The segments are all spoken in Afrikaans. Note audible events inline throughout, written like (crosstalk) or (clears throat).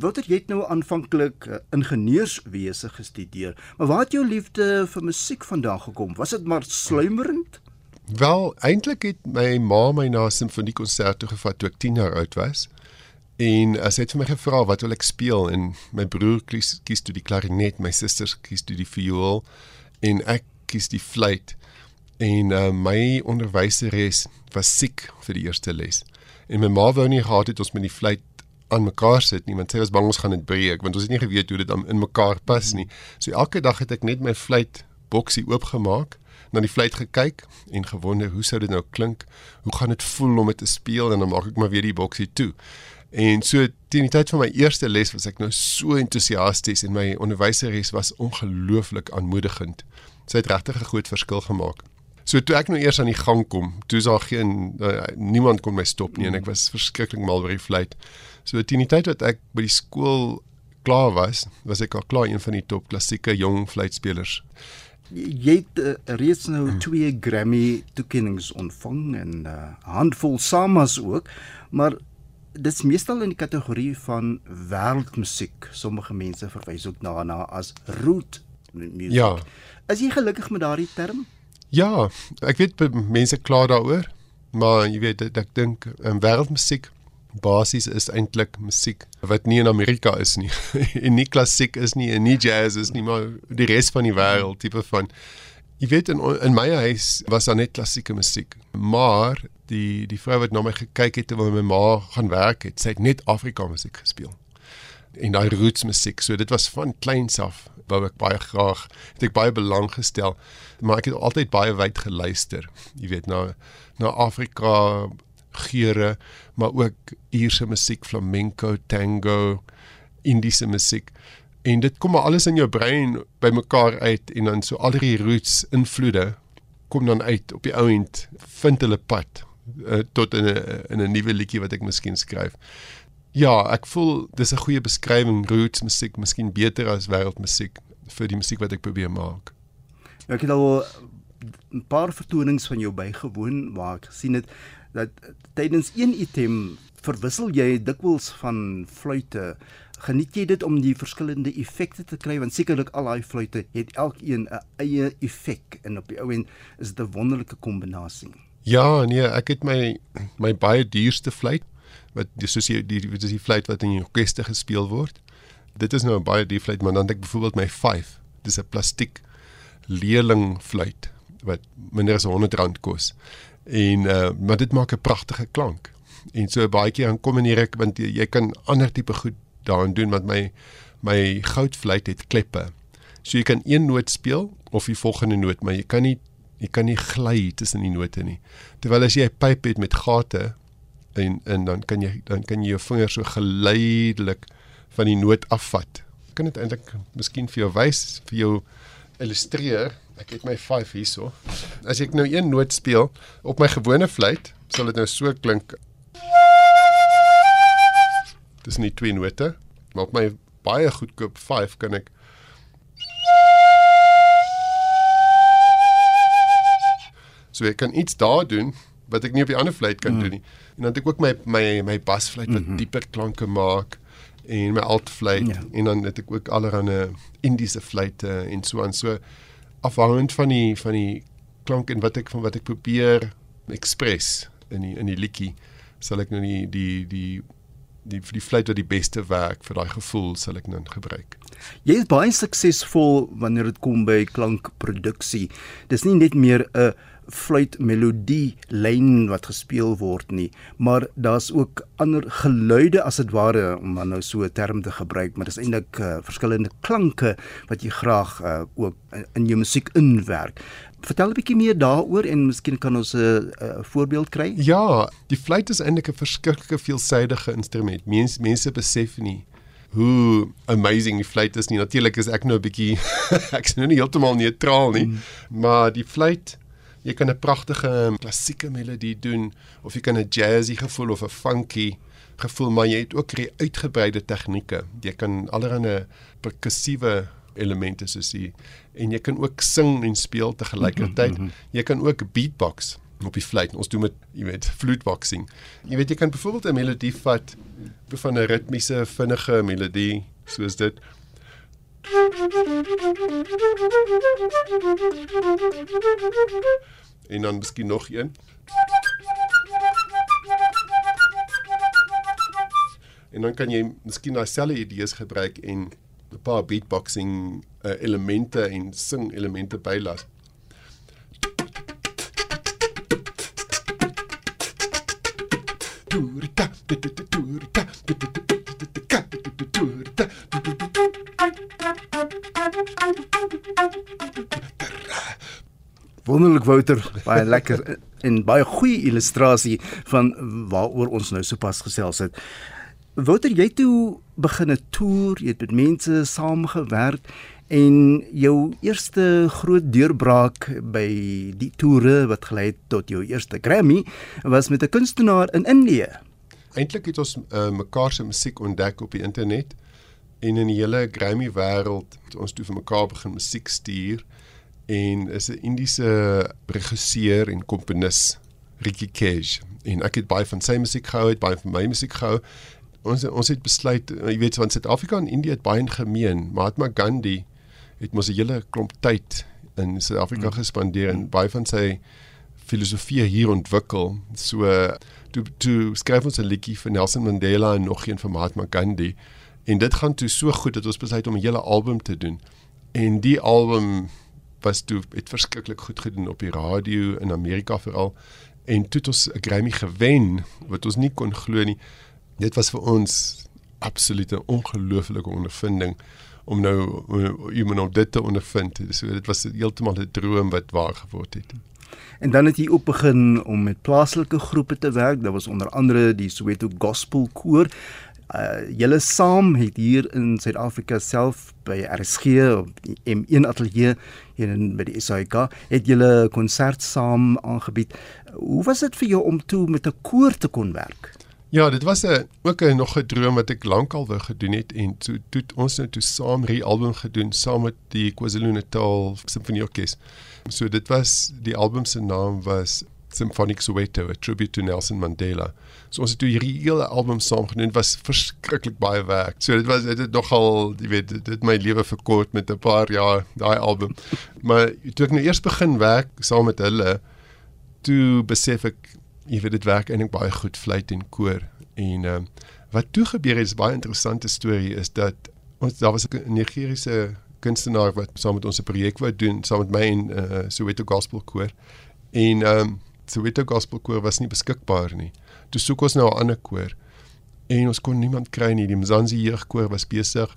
Wouter, jy het nou aanvanklik uh, ingenieurswese gestudeer, maar waar het jou liefde vir musiek vandaan gekom? Was dit maar sluimerend? Wel, eintlik het my ma my na 'n simfoniekonsert toe gevat toe ek 10 jaar oud was. En as het vir my gevra wat wil ek speel en my broer kies kies toe die klarinet, my susters kies toe die viool en ek kies die fluit. En uh, my onderwyseres was siek vir die eerste les. En my ma wou nie gehad het ons met die fluit aan mekaar sit nie want sy was bang ons gaan dit breek want ons het nie geweet hoe dit in mekaar pas nie. So elke dag het ek net my fluit boksie oopgemaak na die fluit gekyk en gewonder hoe sou dit nou klink? Hoe gaan dit voel om dit te speel en dan maak ek maar weer die boksie toe. En so teen die tyd van my eerste les was ek nou so entoesiasties en my onderwyseres was ongelooflik aanmoedigend. Sy het regtig 'n groot verskil gemaak. So toe ek nou eers aan die gang kom, toe is daar geen uh, niemand kon my stop nie en ek was verskriklik mal oor die fluit. So teen die tyd wat ek by die skool klaar was, was ek al klaar een van die top klassieke jong fluitspelers jy het uh, reeds nou hmm. twee Grammy toekenninge ontvang en 'n uh, handvol samas ook, maar dit is meestal in die kategorie van wêreldmusiek. Sommige mense verwys ook daarna as root music. Ja. Is jy gelukkig met daardie term? Ja, ek weet mense kla daaroor, maar jy weet ek dink in um, wêreldmusiek basies is eintlik musiek wat nie in Amerika is nie. (laughs) En nie klassiek is nie en nie jazz is nie maar die res van die wêreld tipe van. Jy weet in in my huis was daar net klassieke musiek maar die die vrou wat na my gekyk het terwyl my ma gaan werk het sy het net Afrika musiek gespeel en daai roots musiek so dit was van kleins af wou ek baie graag het ek baie belang gestel maar ek het altyd baie wyd geluister jy weet na na Afrika geure, maar ook Ierse musiek, flamenco, tango, Indiese musiek. En dit kom maar alles in jou brein bymekaar uit en dan so al die roots invloede kom dan uit op die ou end vind hulle pad uh, tot in 'n in 'n nuwe liedjie wat ek miskien skryf. Ja, ek voel dis 'n goeie beskrywing roots musiek, miskien beter as wêreldmusiek vir die musiek wat ek probeer maak. Ek het al 'n paar vertonings van jou bygewoon waar ek gesien het dat tydens een item verwissel jy dikwels van fluitte. Geniet jy dit om die verskillende effekte te kry want sekerlik al daai fluitte het elkeen 'n eie effek en op die ou end is dit 'n wonderlike kombinasie. Ja, nee, ek het my my baie duurste fluit wat soos die die dis die fluit wat in die orkeste gespeel word. Dit is nou 'n baie duur fluit, maar dan het ek byvoorbeeld my 5. Dis 'n plastiek leerling fluit wat minder as 100 rand kos en uh, maar dit maak 'n pragtige klank. En so baie keer dan kom in hier ek want jy, jy kan ander tipe goed daarin doen want my my goudfluit het kleppe. So jy kan een noot speel of die volgende noot, maar jy kan nie jy kan nie gly tussen die note nie. Terwyl as jy 'n pyp het met gate en en dan kan jy dan kan jy jou vingers so geleidelik van die noot afvat. Ek kan dit eintlik miskien vir jou wys, vir jou illustreer. Ek het my 5 hierso. As ek nou een noot speel op my gewone fluit, sal dit nou so klink. Dis nie twee note, maar op my baie goedkoop 5 kan ek So ek kan iets daar doen wat ek nie op die ander fluit kan mm. doen nie. En dan het ek ook my my my basfluit wat mm -hmm. dieper klanke maak en my altfluit ja. en dan het ek ook allerlei Indiese fluitte en so aan so afhangend van die van die klank en wat ek van wat ek probeer express in die in die liedjie sal ek nou die die die die vir die fluit wat die beste werk vir daai gevoel sal ek nou gebruik. Jy is baie suksesvol wanneer dit kom by klankproduksie. Dis nie net meer 'n fluit melodie lyn wat gespeel word nie, maar daar's ook ander geluide as dit ware om dan nou so 'n term te gebruik, maar dis eintlik uh, verskillende klanke wat jy graag uh, ook in jou musiek inwerk. Vertel 'n bietjie meer daaroor en miskien kan ons 'n uh, voorbeeld kry. Ja, die fluit is eintlik 'n verskriklike veelsidige instrument. Mense mense besef nie hoe amazing die fluit is nie. Natuurlik is ek nou 'n bietjie (laughs) ek's nou nie heeltemal neutraal nie, mm. maar die fluit jy kan 'n pragtige klassieke melodie doen of jy kan 'n jazzy gevoel of 'n funky gevoel, maar jy het ook baie uitgebreide tegnieke. Jy kan allerlei perkussiewe elemente soos die en jy kan ook sing en speel te gelykertyd. Mhm, mhm. Jy kan ook beatbox op die fluit. Ons doen met jy weet fluteboxing. Jy weet jy kan byvoorbeeld 'n melodie vat van 'n ritmiese vinnige melodie soos dit en dan miskien nog een. En dan kan jy miskien daai selfde idees gebruik en 'n paar beatboxing uh, elemente en sing elemente bylas. Wonderlik Wouter, baie lekker en baie goeie illustrasie van waaroor ons nou sopas gesels het. Wouter, jy toe begin 'n toer, jy het met mense saamgewerk en jou eerste groot deurbraak by die toere wat gelei het tot jou eerste Grammy was met 'n kunstenaar in Indië. Eintlik het ons uh, mekaar se musiek ontdek op die internet en in die hele Grammy wêreld het ons toe vir mekaar begin musiek stuur en is 'n Indiese regisseur en komponis Ricky Cage en ek het baie van sy musiek gehou, het baie van my musiek gehou. Ons ons het besluit, jy weet, van Suid-Afrika en Indië het baie in gemeen. Mahatma Gandhi het mos 'n hele klomp tyd in Suid-Afrika hmm. gespandeer en baie van sy filosofie hier ontwikkel. So toe toe skryf ons 'n liedjie vir Nelson Mandela en nog een vir Mahatma Gandhi. En dit gaan toe so goed dat ons besluit om 'n hele album te doen. En die album was toe het verskriklik goed gedoen op die radio in Amerika veral en toe het ons 'n Grammy gewen wat ons nie kon glo nie. Dit was vir ons absoluut 'n ongelooflike ondervinding om nou iemand om dit te ondervind. So dit was heeltemal 'n droom wat waar geword het. En dan het jy op begin om met plaaslike groepe te werk. Daar was onder andere die Soweto Gospel Koor uh julle saam het hier in Suid-Afrika self by RSG op die M1 ateljee hier in by die SAIK het julle konsert saam aangebied. Hoe was dit vir jou om toe met 'n koor te kon werk? Ja, dit was 'n ook 'n nog 'n droom wat ek lankal wou gedoen het en toe toe ons nou toe saam ry album gedoen saam met die KwaZulu-Natal Sinfonieorkes. So dit was die album se naam was Symphonic Soweto, a tribute to Nelson Mandela. So ons het toe hierdie hele album saam gedoen, was verskriklik baie werk. So dit was dit het nogal, jy weet, dit het my lewe verkort met 'n paar jaar daai album. Maar toe ek nou eers begin werk saam met hulle, toe besef ek jy weet dit werk eintlik baie goed fluit en koor. En ehm um, wat toe gebeur het is baie interessante storie is dat ons daar was 'n Nigeriese kunstenaar wat saam met ons 'n projek wou doen saam met my en uh, Soweto Gospel Koor. En ehm um, Soweto Gospel Koor was nie beskikbaar nie. Toe soek ons nou 'n ander koor en ons kon niemand kry nie. Die Mzansi jeugkoor was besig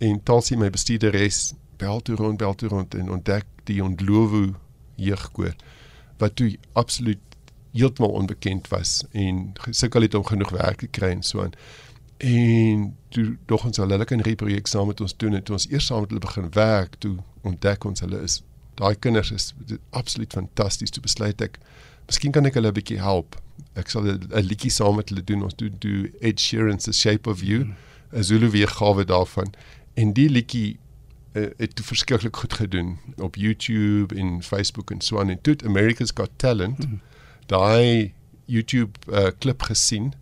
en Talsie my bestuurderes bel toe rond bel toe rond en ontdek die Ondlowu jeugkoor wat toe absoluut heeltemal onbekend was en sukkel het om genoeg werk te kry en so aan. En toe dog ons hulle kan 'n projek saam met ons doen en toe ons eers saam met hulle begin werk, toe ontdek ons hulle is daai kinders is absoluut fantasties. Toe besluit ek miskien kan ek hulle 'n bietjie help. Ek sal 'n liedjie saam met hulle doen. Ons doen do Ed Sheeran se Shape of You 'n mm. Zulu weergawe daarvan. En die liedjie uh, het toe verskriklik goed gedoen op YouTube en Facebook en so aan. En toe America's Got Talent mm. daai YouTube uh, klip gesien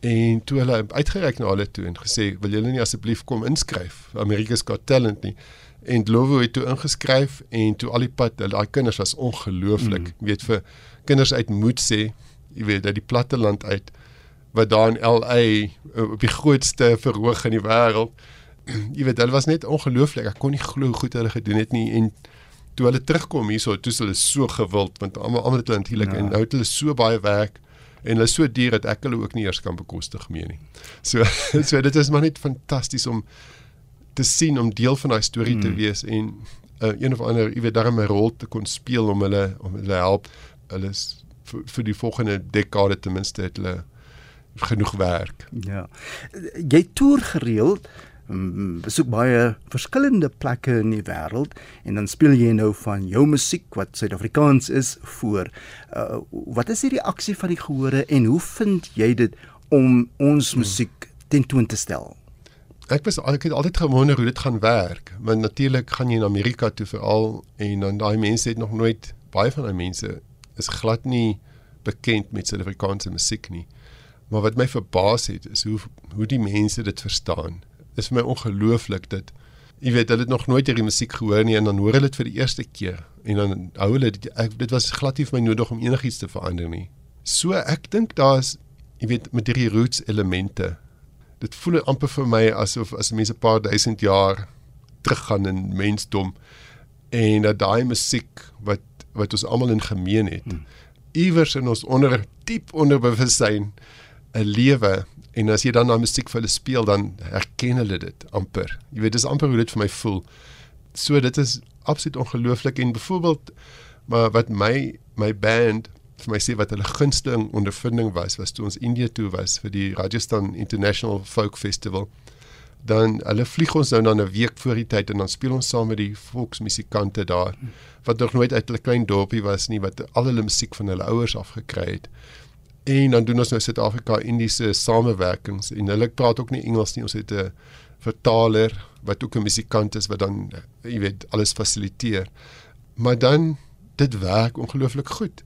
en toe hulle uitgereik na hulle toe en gesê wil julle nie asseblief kom inskryf America's Got Talent nie en Lowo het toe ingeskryf en toe al die pad daai kinders was ongelooflik mm. weet vir kinders uit moet sê jy weet uit die platte land uit wat daar in LA eh, op die grootste verhoog in die wêreld (clears throat) jy weet hulle was net ongelooflik ek kon nie glo hoe goed hulle gedoen het nie en toe hulle terugkom hierso toe hulle so gewild want almal almal het natuurlik ja. en nou het hulle so baie werk en hulle so duur dat ek hulle ook nie eers kan bekostig meer nie so (laughs) so dit is maar net fantasties om te sien om deel van daai storie mm. te hmm. wees en uh, een of ander, jy weet, daarmee 'n rol te kon speel om hulle om hulle help. Hulle is vir, vir die volgende dekade ten minste het hulle genoeg werk. Ja. Jy toer gereeld besoek baie verskillende plekke in die wêreld en dan speel jy nou van jou musiek wat Suid-Afrikaans is voor. Uh, wat is die reaksie van die gehore en hoe vind jy dit om ons hmm. musiek tentoon te stel? Ek was ek het altyd gewonder hoe dit gaan werk. Maar natuurlik gaan jy in Amerika toe veral en dan daai mense het nog nooit baie van daai mense is glad nie bekend met Suid-Afrikaanse musiek nie. Maar wat my verbaas het is hoe hoe die mense dit verstaan. Is vir my ongelooflik dat jy weet hulle het nog nooit hierdie musiek gehoor nie en dan hoor hulle dit vir die eerste keer en dan hou hulle dit ek, dit was glad nie vir my nodig om enigiets te verander nie. So ek dink daar's jy weet met hierdie roots elemente. Dit voel amper vir my asof as mense 'n paar duisend jaar teruggaan in mensdom en dat daai musiek wat wat ons almal in gemeen het hmm. iewers in ons onder diep onderbewussyn 'n lewe en as jy dan daai musiek vir hulle speel dan herken hulle dit amper. Jy weet dis amper hoe dit vir my voel. So dit is absoluut ongelooflik en byvoorbeeld maar wat my my band vir my sê wat hulle gunsteling ondervinding was was toe ons Indië toe was vir die Rajasthan International Folk Festival dan hulle vlieg ons nou dan 'n week voor die tyd en dan speel ons saam met die volksmusikante daar wat nog nooit uit 'n klein dorpie was nie wat al hulle musiek van hulle ouers af gekry het. En dan doen ons nou Suid-Afrika Indiese samewerkings en hulle praat ook nie Engels nie. Ons het 'n vertaler wat ook 'n musikant is wat dan jy weet alles fasiliteer. Maar dan dit werk ongelooflik goed.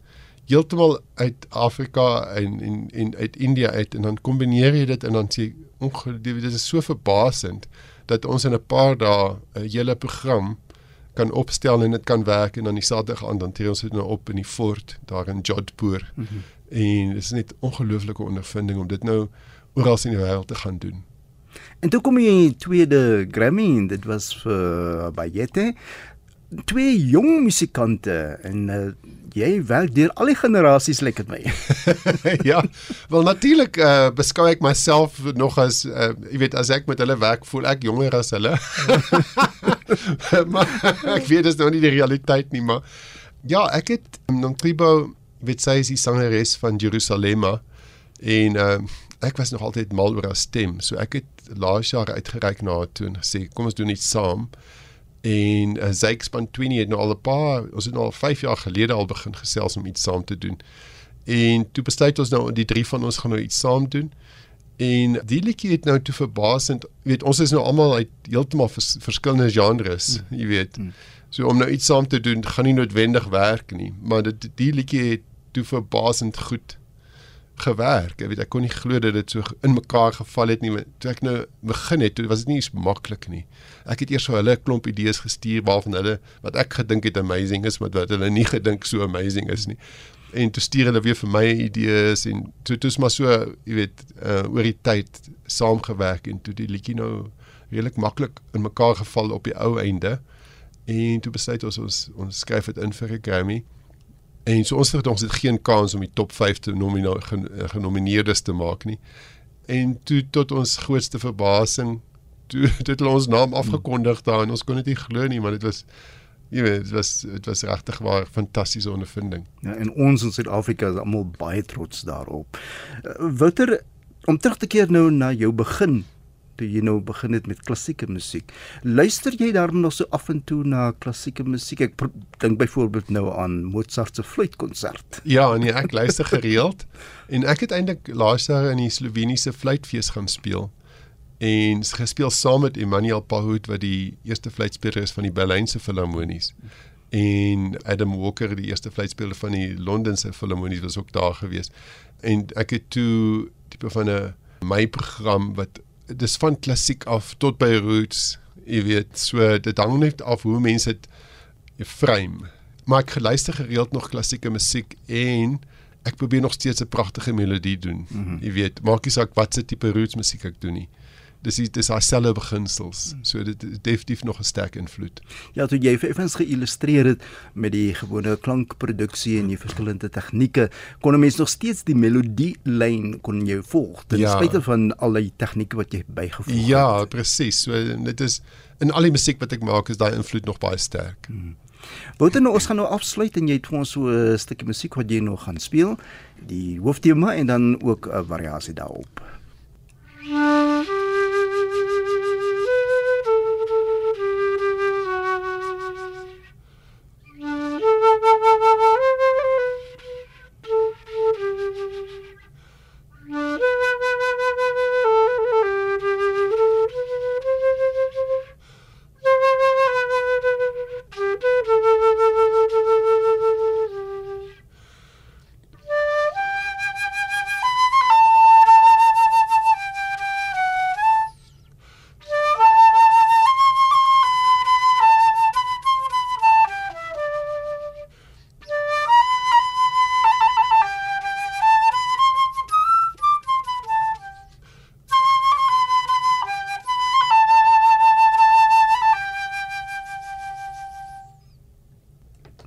Heeltemal uit Afrika en en en uit India uit en dan kombineer jy dit en dan sê ongelooflik dit is so verbasend dat ons in 'n paar dae 'n hele program kan opstel en dit kan werk en dan die Saterdag aan dan tree ons dit nou op in die fort daar in Jodhpur. Mm -hmm. En dit is net ongelooflike ondervinding om dit nou oral in die wêreld te gaan doen. En toe kom jy tweede Grammy en dit was vir Bayette. Twee jong musikante en uh, jy werk deur al die generasies lyk like dit my. (laughs) (laughs) ja. Wel natuurlik uh, beskou ek myself nog as uh, jy weet as ek met hulle werk voel ek jonger as hulle. (laughs) maar ek weet dit is nou nie die realiteit nie maar ja, ek het Nontribo weet sy is die sangeres van Jerusalema en uh, ek was nog altyd mal oor haar stem. So ek het laas jaar uitgereik na haar toe en gesê kom ons doen iets saam. En uh, Zyx Pantwini het nou al 'n paar, ons het nou al 5 jaar gelede al begin gesels om iets saam te doen. En toe besluit ons nou die drie van ons gaan nou iets saam doen. En die liedjie het nou toe verbasend, weet ons is nou almal uit heeltemal vers, verskillende genres, mm. jy weet. Mm. So om nou iets saam te doen gaan nie noodwendig werk nie, maar dit die liedjie het toe verbasend goed gewerk. Ek weet ek kon nie glo dat dit so in mekaar geval het nie. Toe ek nou begin het, toe was dit nie so maklik nie. Ek het eers vir hulle 'n klomp idees gestuur waarvan hulle wat ek gedink het amazing is, maar wat hulle nie gedink so amazing is nie. En toe stuur hulle weer vir my idees en toe is maar so, jy weet, uh, oor die tyd saamgewerk en toe die liedjie nou redelik maklik in mekaar geval op die ou einde. En toe besluit ons ons ons skryf dit in vir 'n Grammy. En so ons het ons het geen kans om die top 5 te nomineer genomineerdes te maak nie. En toe tot ons grootste verbasing (laughs) toe het hulle ons naam afgekondig daar en ons kon dit nie glo nie, maar dit was jy weet, dit was dit was regtig 'n fantastiese ondervinding. Ja, en ons in Suid-Afrika is almal baie trots daarop. Uh, Wouter, om terug te keer nou na jou begin toe jy nou begin het met klassieke musiek. Luister jy daarom nog so af en toe na klassieke musiek? Ek dink byvoorbeeld nou aan Mozart se fluitkonsert. Ja, nee, ek luister gereeld (laughs) en ek het eintlik laas jaar in die Sloveniese fluitfees gaan speel en gespeel saam met Emmanuel Pahut wat die eerste fluitspeler is van die Berlynse Filharmonies en Adam Walker die eerste fluitspeler van die Londense Filharmonies was ook daar gewees en ek het toe tipe van 'n my program wat dis van klassiek af tot by roots, jy weet, so dit hang net af hoe mense dit frame. Maar ek luister gereeld nog klassieke musiek en ek probeer nog steeds 'n pragtige melodie doen. Mm -hmm. Jy weet, maak nie saak wat se tipe roots musiek ek doen nie dis dis daai selfe beginsels. So dit is definitief nog 'n sterk invloed. Ja, toe jy effens geillustreer het met die gewone klankproduksie en die verskillende tegnieke, kon 'n mens nog steeds die melodie lyn kon jy volg ten ja. spyte van al die tegnieke wat jy bygevoeg het. Ja, presies. So dit is in al die musiek wat ek maak is daai invloed nog baie sterk. Hmm. Bote nou ons gaan nou afsluit en jy het vir ons so 'n stukkie musiek wat jy nog gaan speel, die hooftema en dan ook 'n variasie daarop.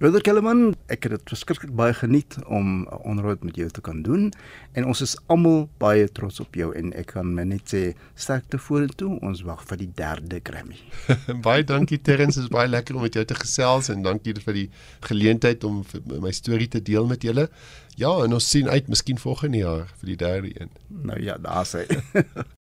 Broeder Kellerman, ek het dit verskriklik baie geniet om 'n onderhoud met jou te kan doen en ons is almal baie trots op jou en ek kan net sê sterkte vorentoe. Ons wag vir die derde Grammy. (laughs) baie dankie Terrence, dit is baie lekker om met jou te gesels en dankie vir die geleentheid om my storie te deel met julle. Ja, en ons sien uit miskien volgende jaar vir die derde een. Nou ja, daar's hy. (laughs)